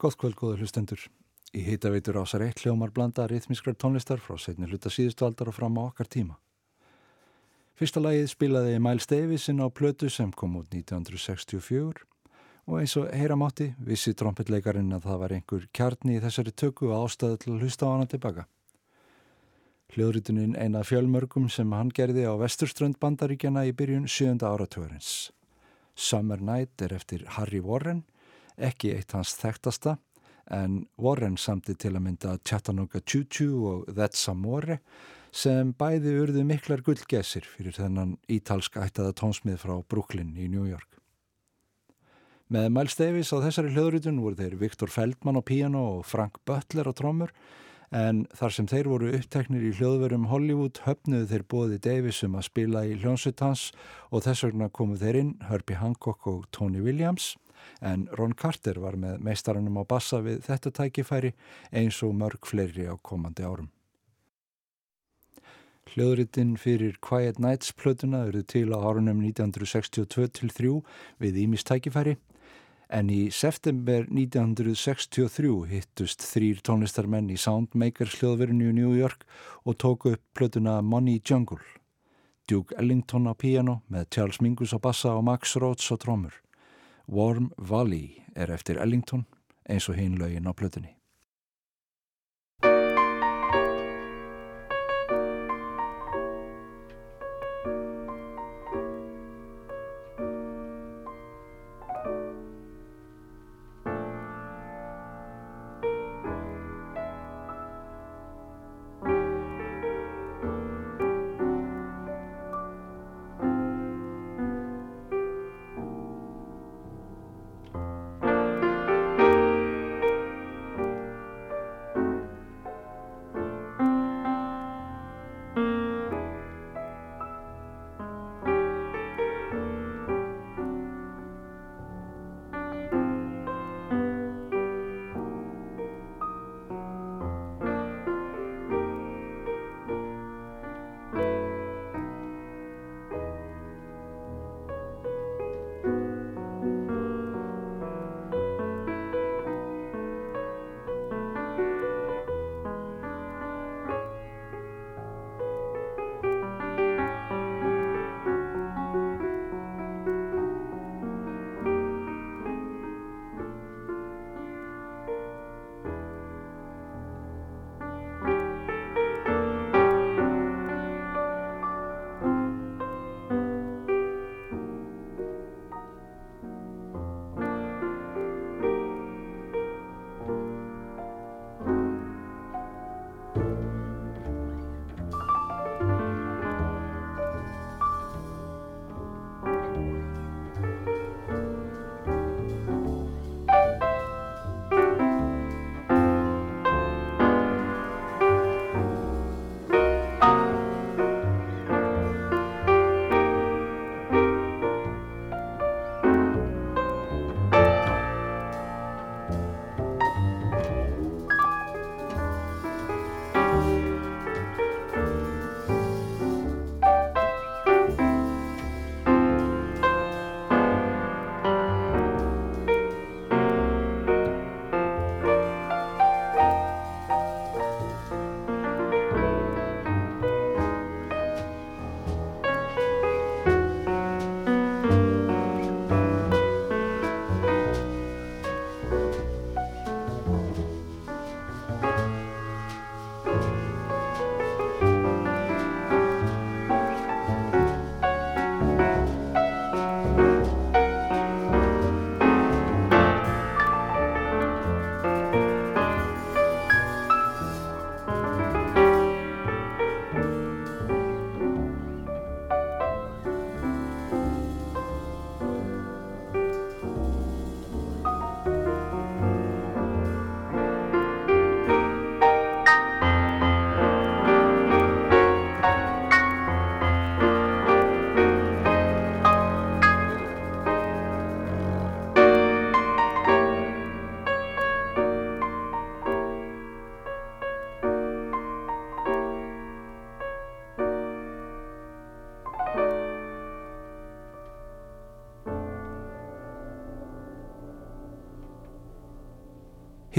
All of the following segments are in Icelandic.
Góð kvöld, góður hlustendur. Í hitaveitur ásar eitt hljómar blanda rithmískrar tónlistar frá setni hluta síðustu aldar og fram á okkar tíma. Fyrsta lagið spilaði Miles Davisin á plötu sem kom út 1964 og eins og heyra mátti vissi trompetleikarin að það var einhver kjarni í þessari tökku og ástæðu til að hlusta á hana tilbaka. Hljóðritunin eina fjölmörgum sem hann gerði á vesturströnd bandaríkjana í byrjun 7. áratörins. Summer Night er eftir Harry Warren ekki eitt hans þekktasta en Warren samti til að mynda Chattanooga Choo Choo og That's Amore sem bæði urðu miklar gullgesir fyrir þennan ítalsk ættaða tónsmið frá Brooklyn í New York. Með Miles Davis á þessari hljóðrítun voru þeir Viktor Feldman á piano og Frank Butler á trómur en þar sem þeir voru uppteknir í hljóðverum Hollywood höfnuðu þeir bóði Davis um að spila í hljónsutans og þess vegna komu þeir inn Herbie Hancock og Tony Williams en Ron Carter var með meistarannum á bassa við þetta tækifæri eins og mörg fleiri á komandi árum. Hljóðritinn fyrir Quiet Nights plötuna eru til á árunum 1962-3 við Ímis tækifæri en í september 1963 hittust þrýr tónlistarmenn í Soundmakers hljóðverinu í New York og tóku upp plötuna Money Jungle. Duke Ellington á piano með Charles Mingus á bassa og Max Rhodes á trómur. Warm Valley er eftir Ellington eins og hinn lögin á plötunni.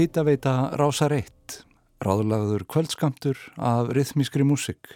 Hittaveita Rásar 1, ráðlagður kvöldskamtur af rithmískri músik.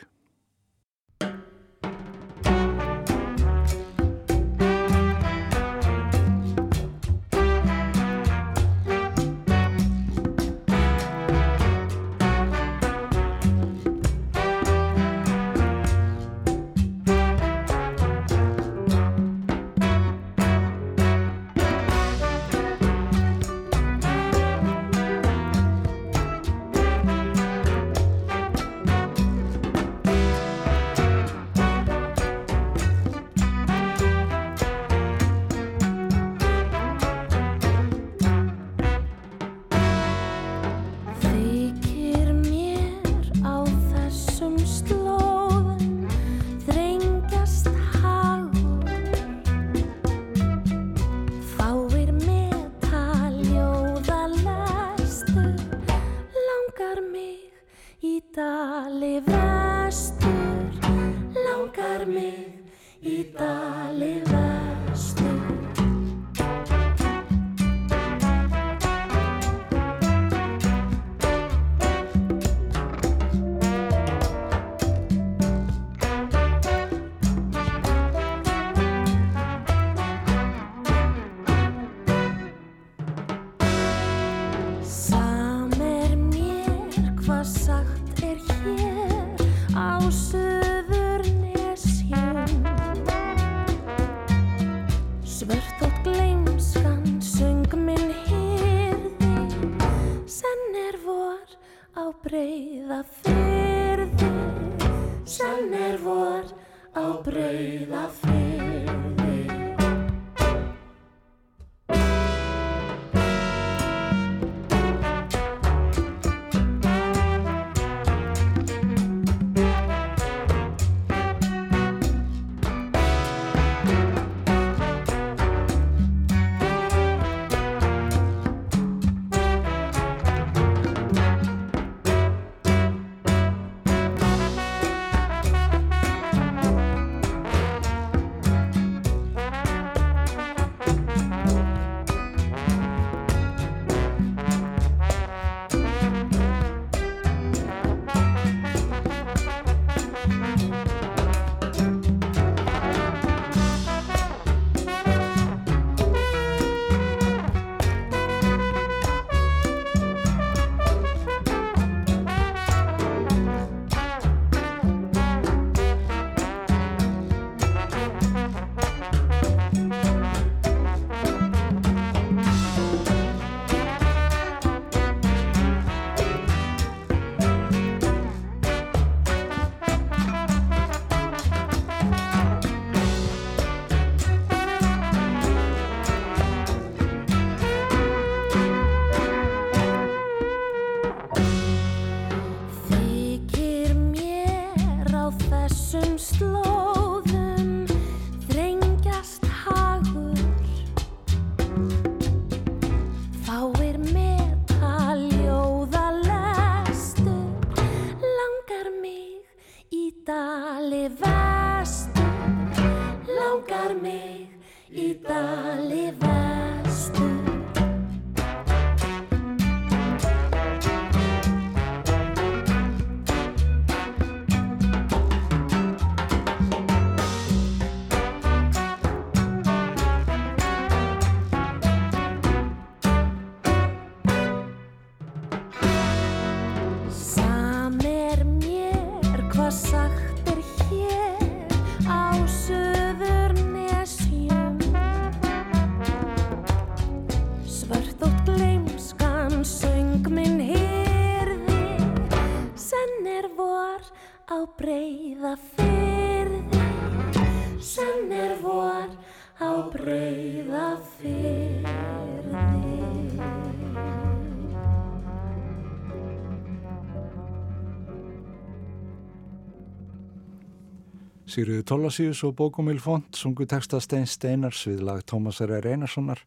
Sigriði Tólasíus og Bókumil Font sungu texta Stein Steinars við lag Tómas R. Einarssonar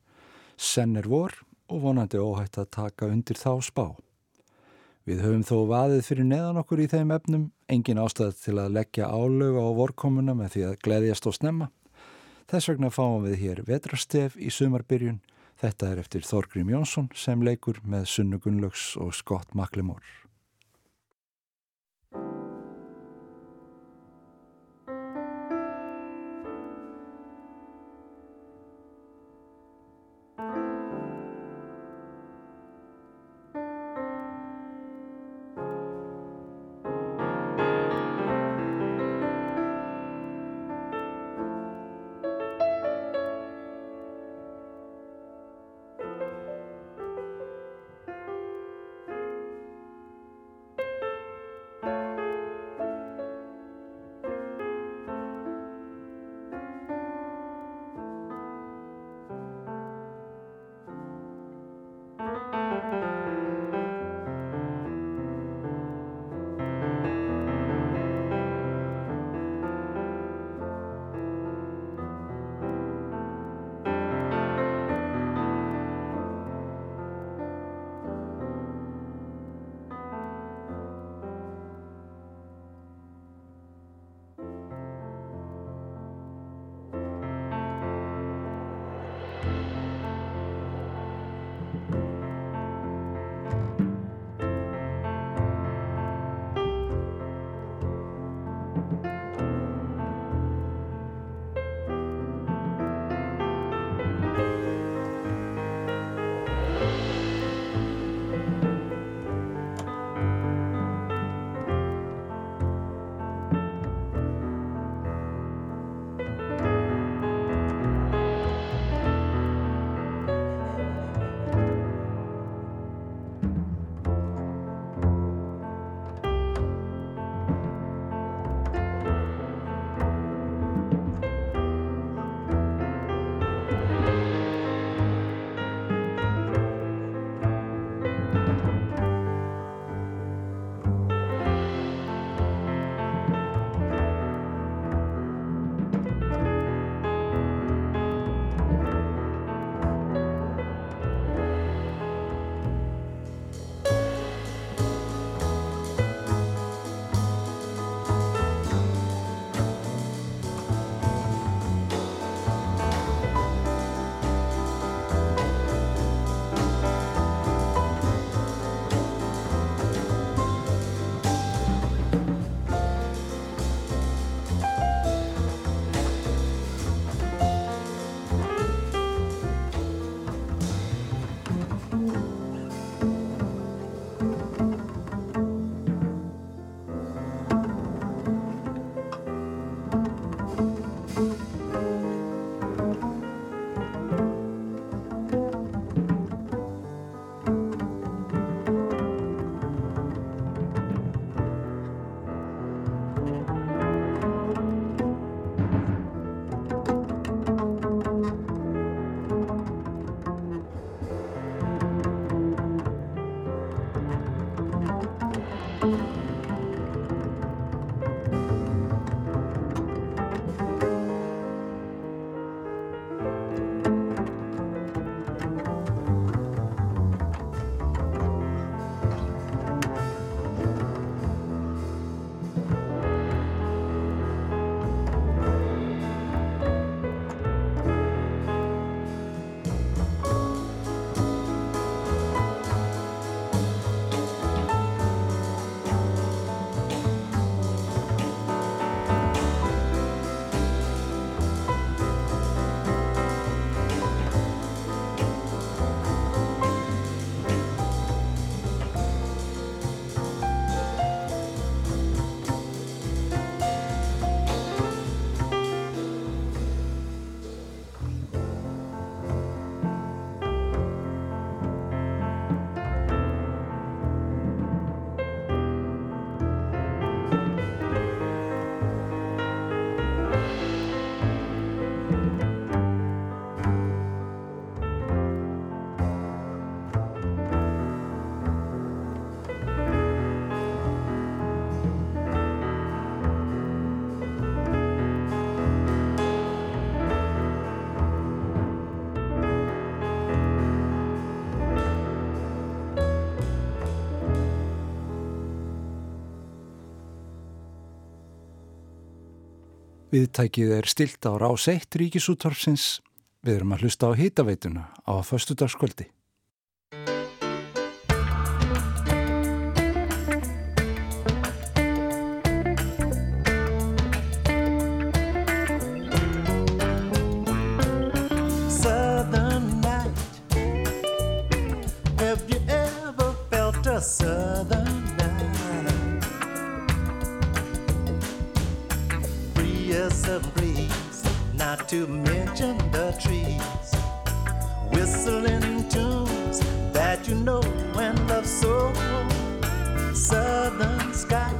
Senn er vor og vonandi óhætt að taka undir þá spá. Við höfum þó vaðið fyrir neðan okkur í þeim efnum, engin ástæð til að leggja álöga á vorkomuna með því að gleyðjast og snemma. Þess vegna fáum við hér vetrastef í sumarbyrjun Þetta er eftir Þorgrím Jónsson sem leikur með Sunnu Gunnlaugs og Scott Maklemór. Viðtækið er stilt á rás 1 ríkisúttorfsins Við erum að hlusta á hýtaveituna á Yes, a breeze, not to mention the trees. Whistling tunes that you know when love's so. Southern sky,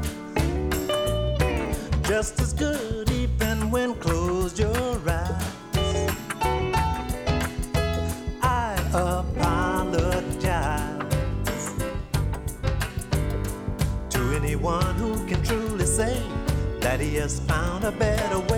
just as good even when closed your eyes. I apologize to anyone who can truly say that he has a better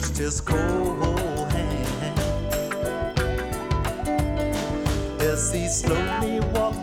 touched his cold hand as he slowly walked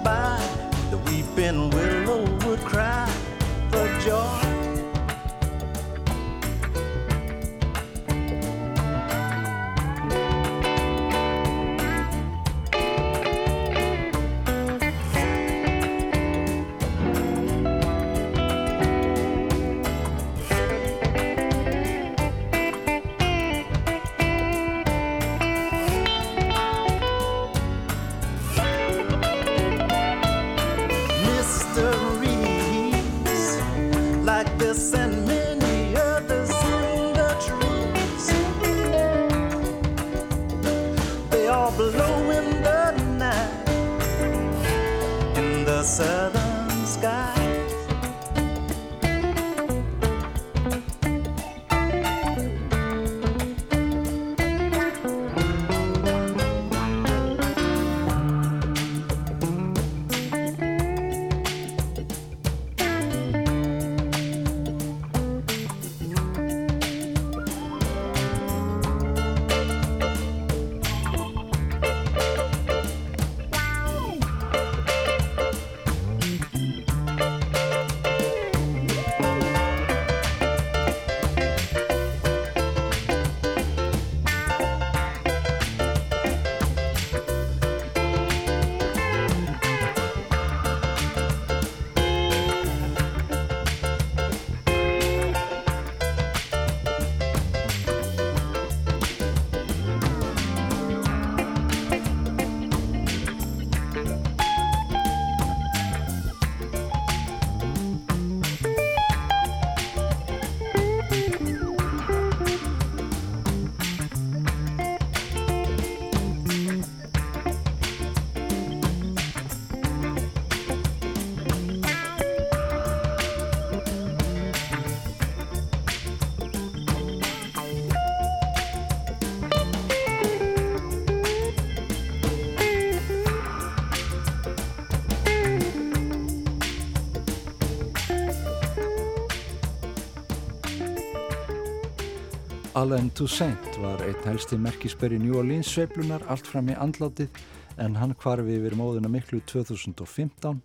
Allen Toussaint var einn helsti merkisberi New Orleans sveiflunar allt fram í andlátið en hann kvarfi yfir móðuna miklu 2015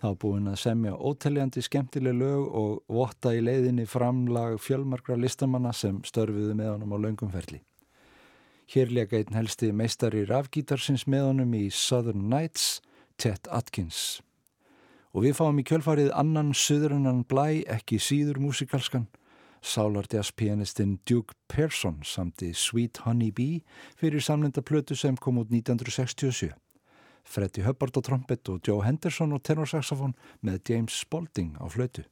þá búinn að semja óteljandi skemmtileg lög og votta í leiðinni framlag fjölmarkra listamanna sem störfiðu með honum á laungumferli. Hér lega einn helsti meistari rafgítarsins með honum í Southern Nights, Chet Atkins. Og við fáum í kjölfarið annan söðurinnan blæ, ekki síður músikalskan. Sálardjas pianistinn Duke Pearson samti Sweet Honey Bee fyrir samlenda plötu sem kom út 1967. Freddy Hubbard á trombett og Joe Henderson á tenorsaxofón með James Spalding á flötu.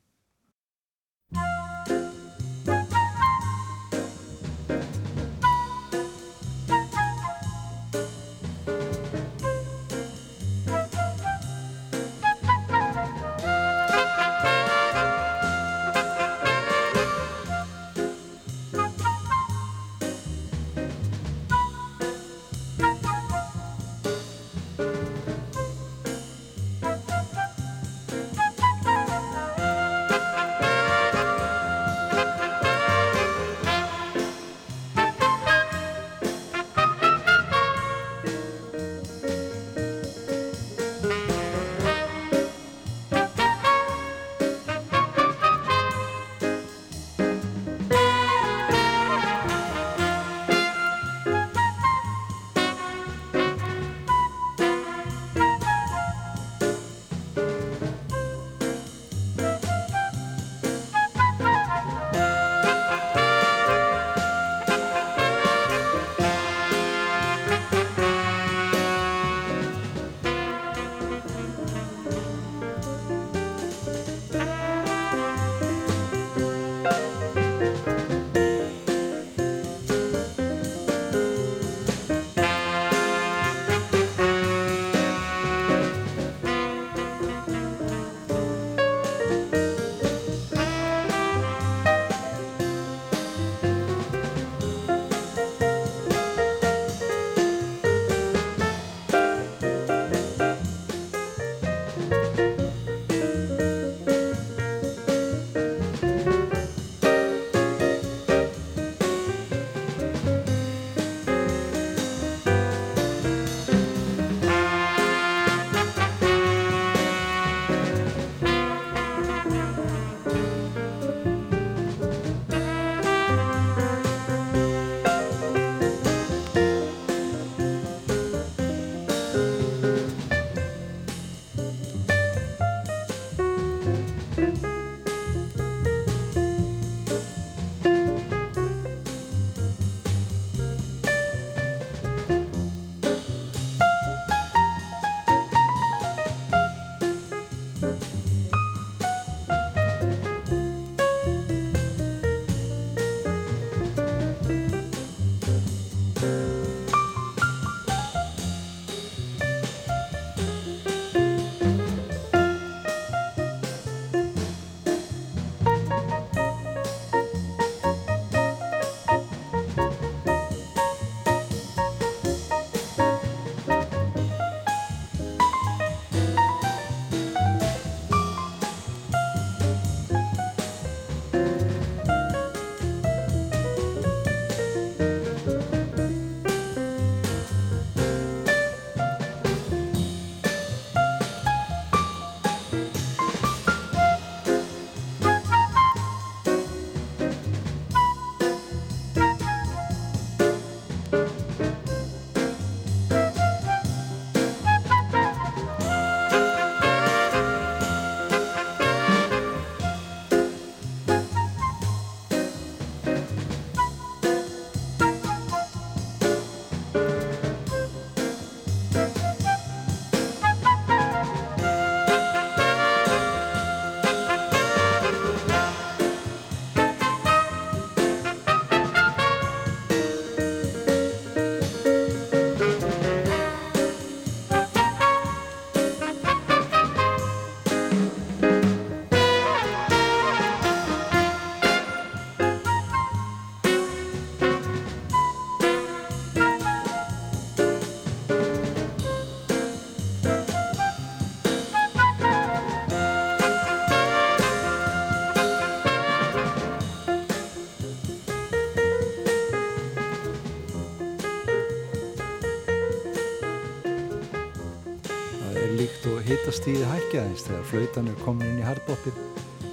Hitastíði hækja aðeins þegar flautan er komin inn í hardbopið.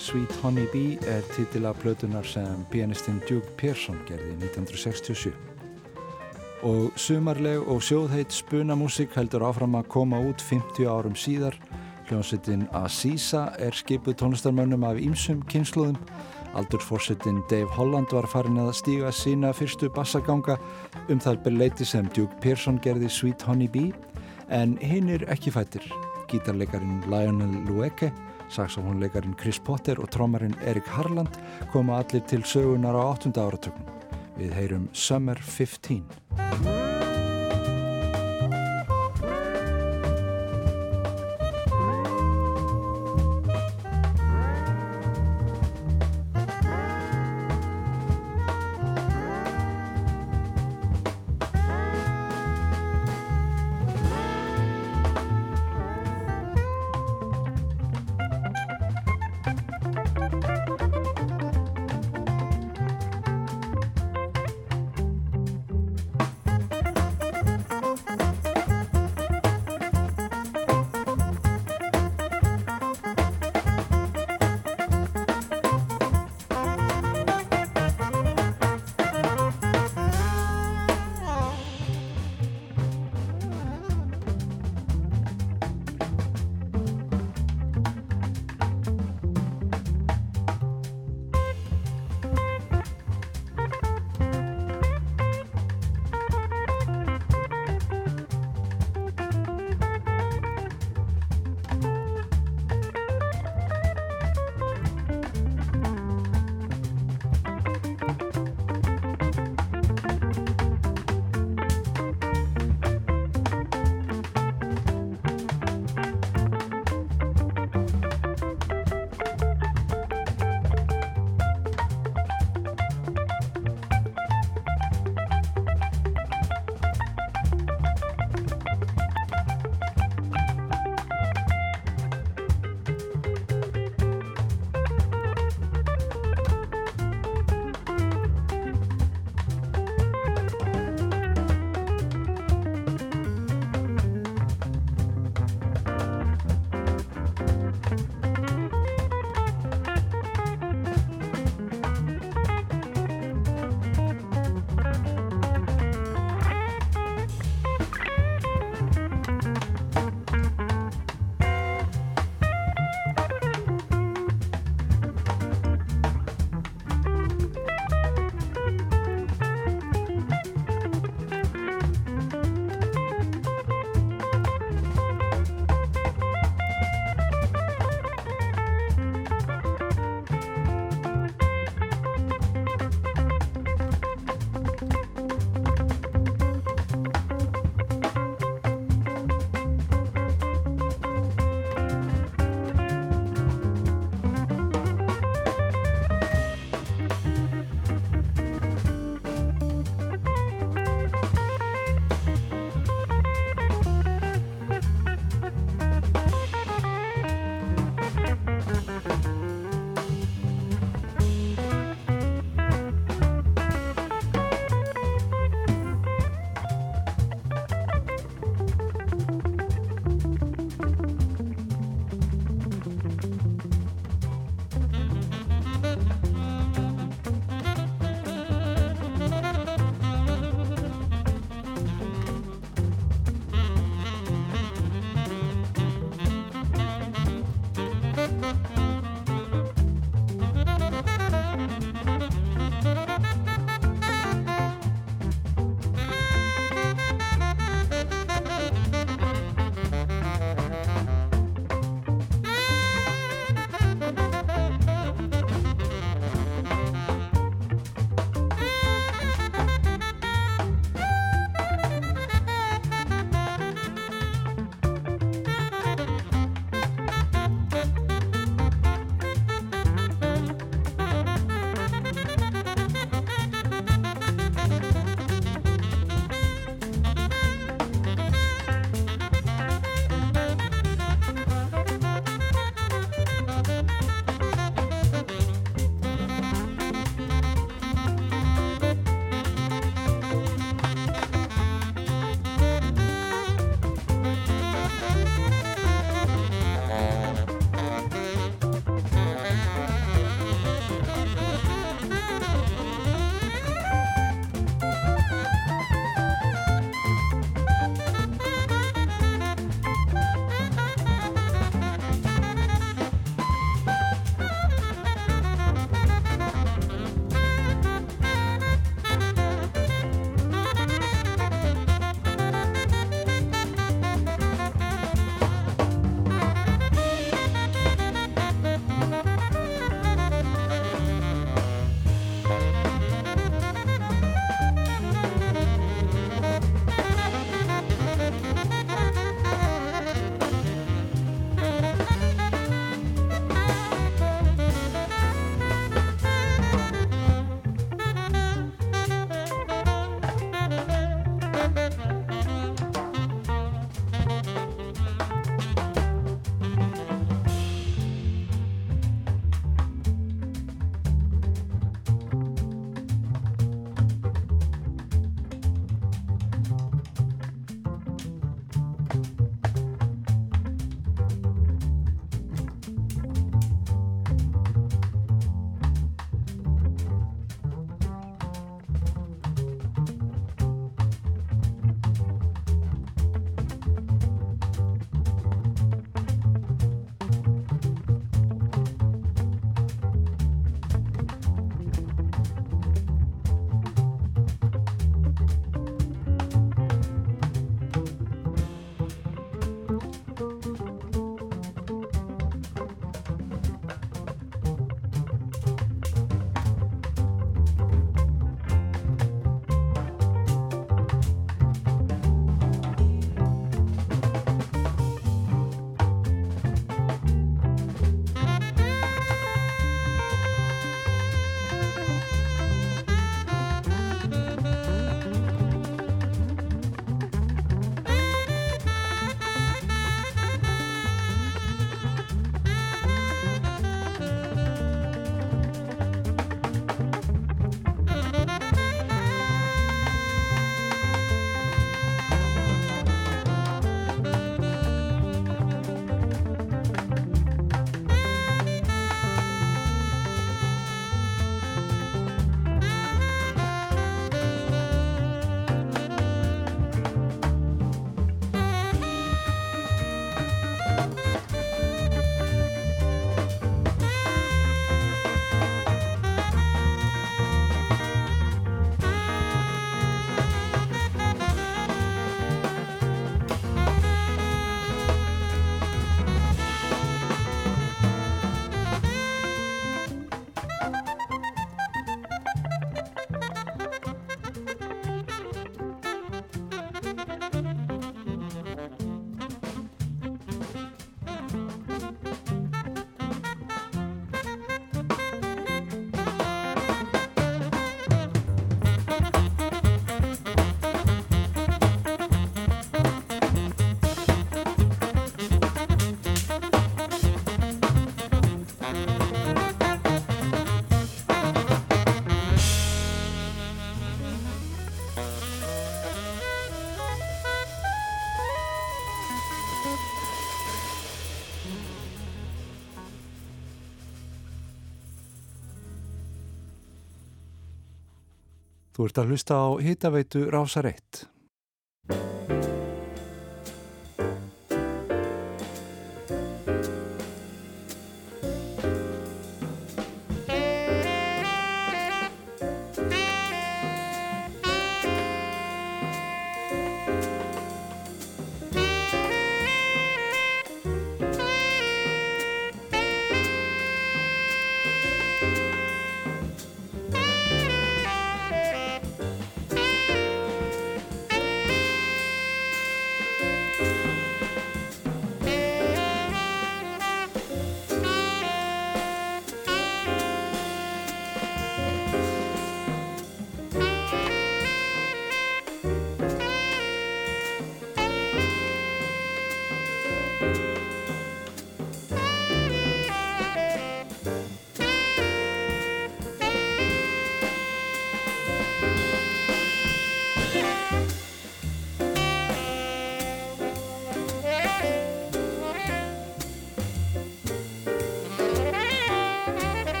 Sweet Honey Bee er titila plötunar sem pianistinn Duke Pearson gerði 1967. Og sumarleg og sjóðheit spunamúsik heldur áfram að koma út 50 árum síðar. Hljómsveitin Aziza er skipuð tónlistarmönnum af ímsum kynsluðum. Aldurforsettin Dave Holland var farin að stíga sína fyrstu bassaganga um það beleiti sem Duke Pearson gerði Sweet Honey Bee en hinn er ekki fættir. Gítarleikarin Lionel Lueke, saxofónleikarin Chris Potter og trómarinn Erik Harland koma allir til sögunar á 8. áratökun. Við heyrum Summer 15. Þú ert að hlusta á hitaveitu Rásar 1.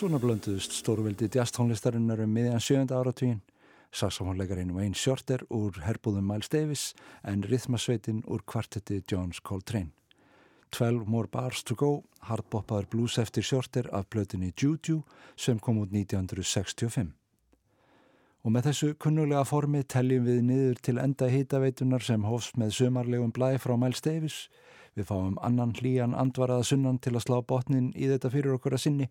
Svona blönduðust stórveldi djastónlistarinnar um miðjan sjönda áratvín, saxofónleikarinn Wayne Shorter úr herbúðum Miles Davis en rithmasveitin úr kvartetti Jones Coltrane. 12 More Bars to Go, hardboppaður blues eftir Shorter af blötinni Juju sem kom út 1965. Og með þessu kunnulega formi telljum við niður til enda hýtaveitunar sem hófs með sömarlegum blæ frá Miles Davis. Við fáum annan hlýjan andvaraða sunnan til að slá botnin í þetta fyrir okkur að sinni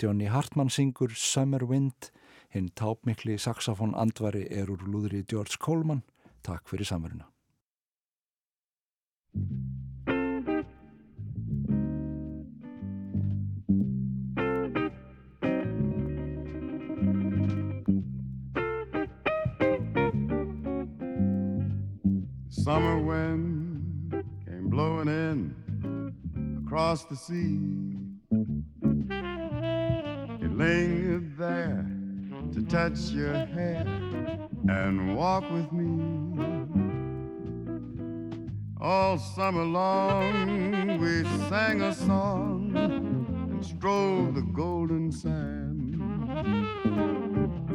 Johnny Hartmann syngur Summer Wind, hinn tápmikli saxofón andvari er úr lúðri George Coleman. Takk fyrir samveruna. Summer wind came blowing in across the sea lingered there to touch your hair and walk with me. All summer long we sang a song and strolled the golden sand.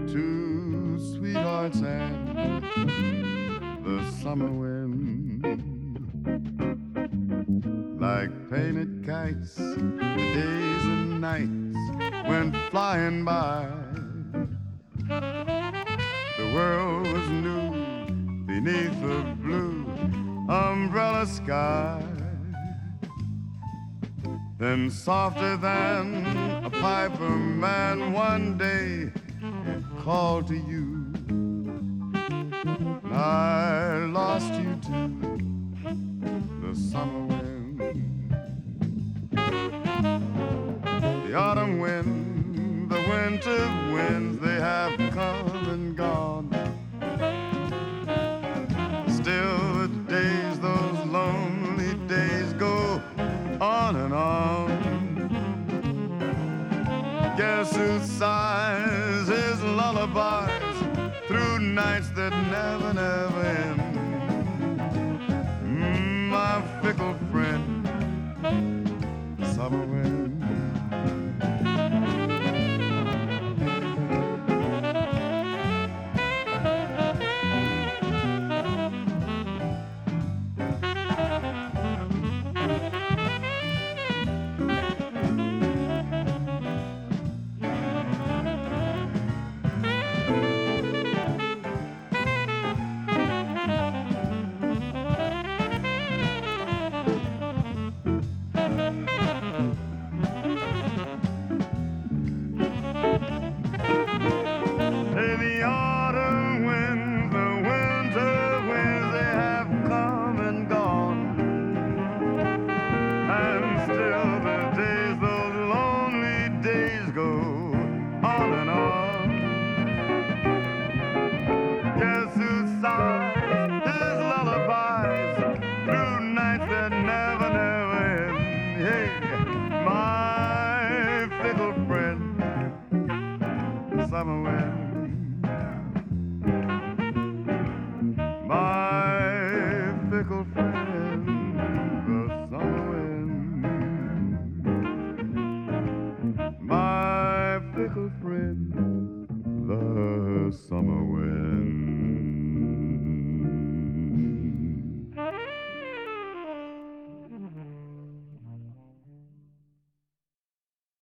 Two sweethearts and the summer wind. Like painted kites, the days and nights flying by. The world was new beneath the blue umbrella sky. Then, softer than a piper man, one day it called to you. I lost you to the summer wind, The autumn wind, winter winds, they have come and gone. Still, the days, those lonely days, go on and on. Guess who sighs his lullabies through nights that never, never end? Mm, my fickle friend, summer wind.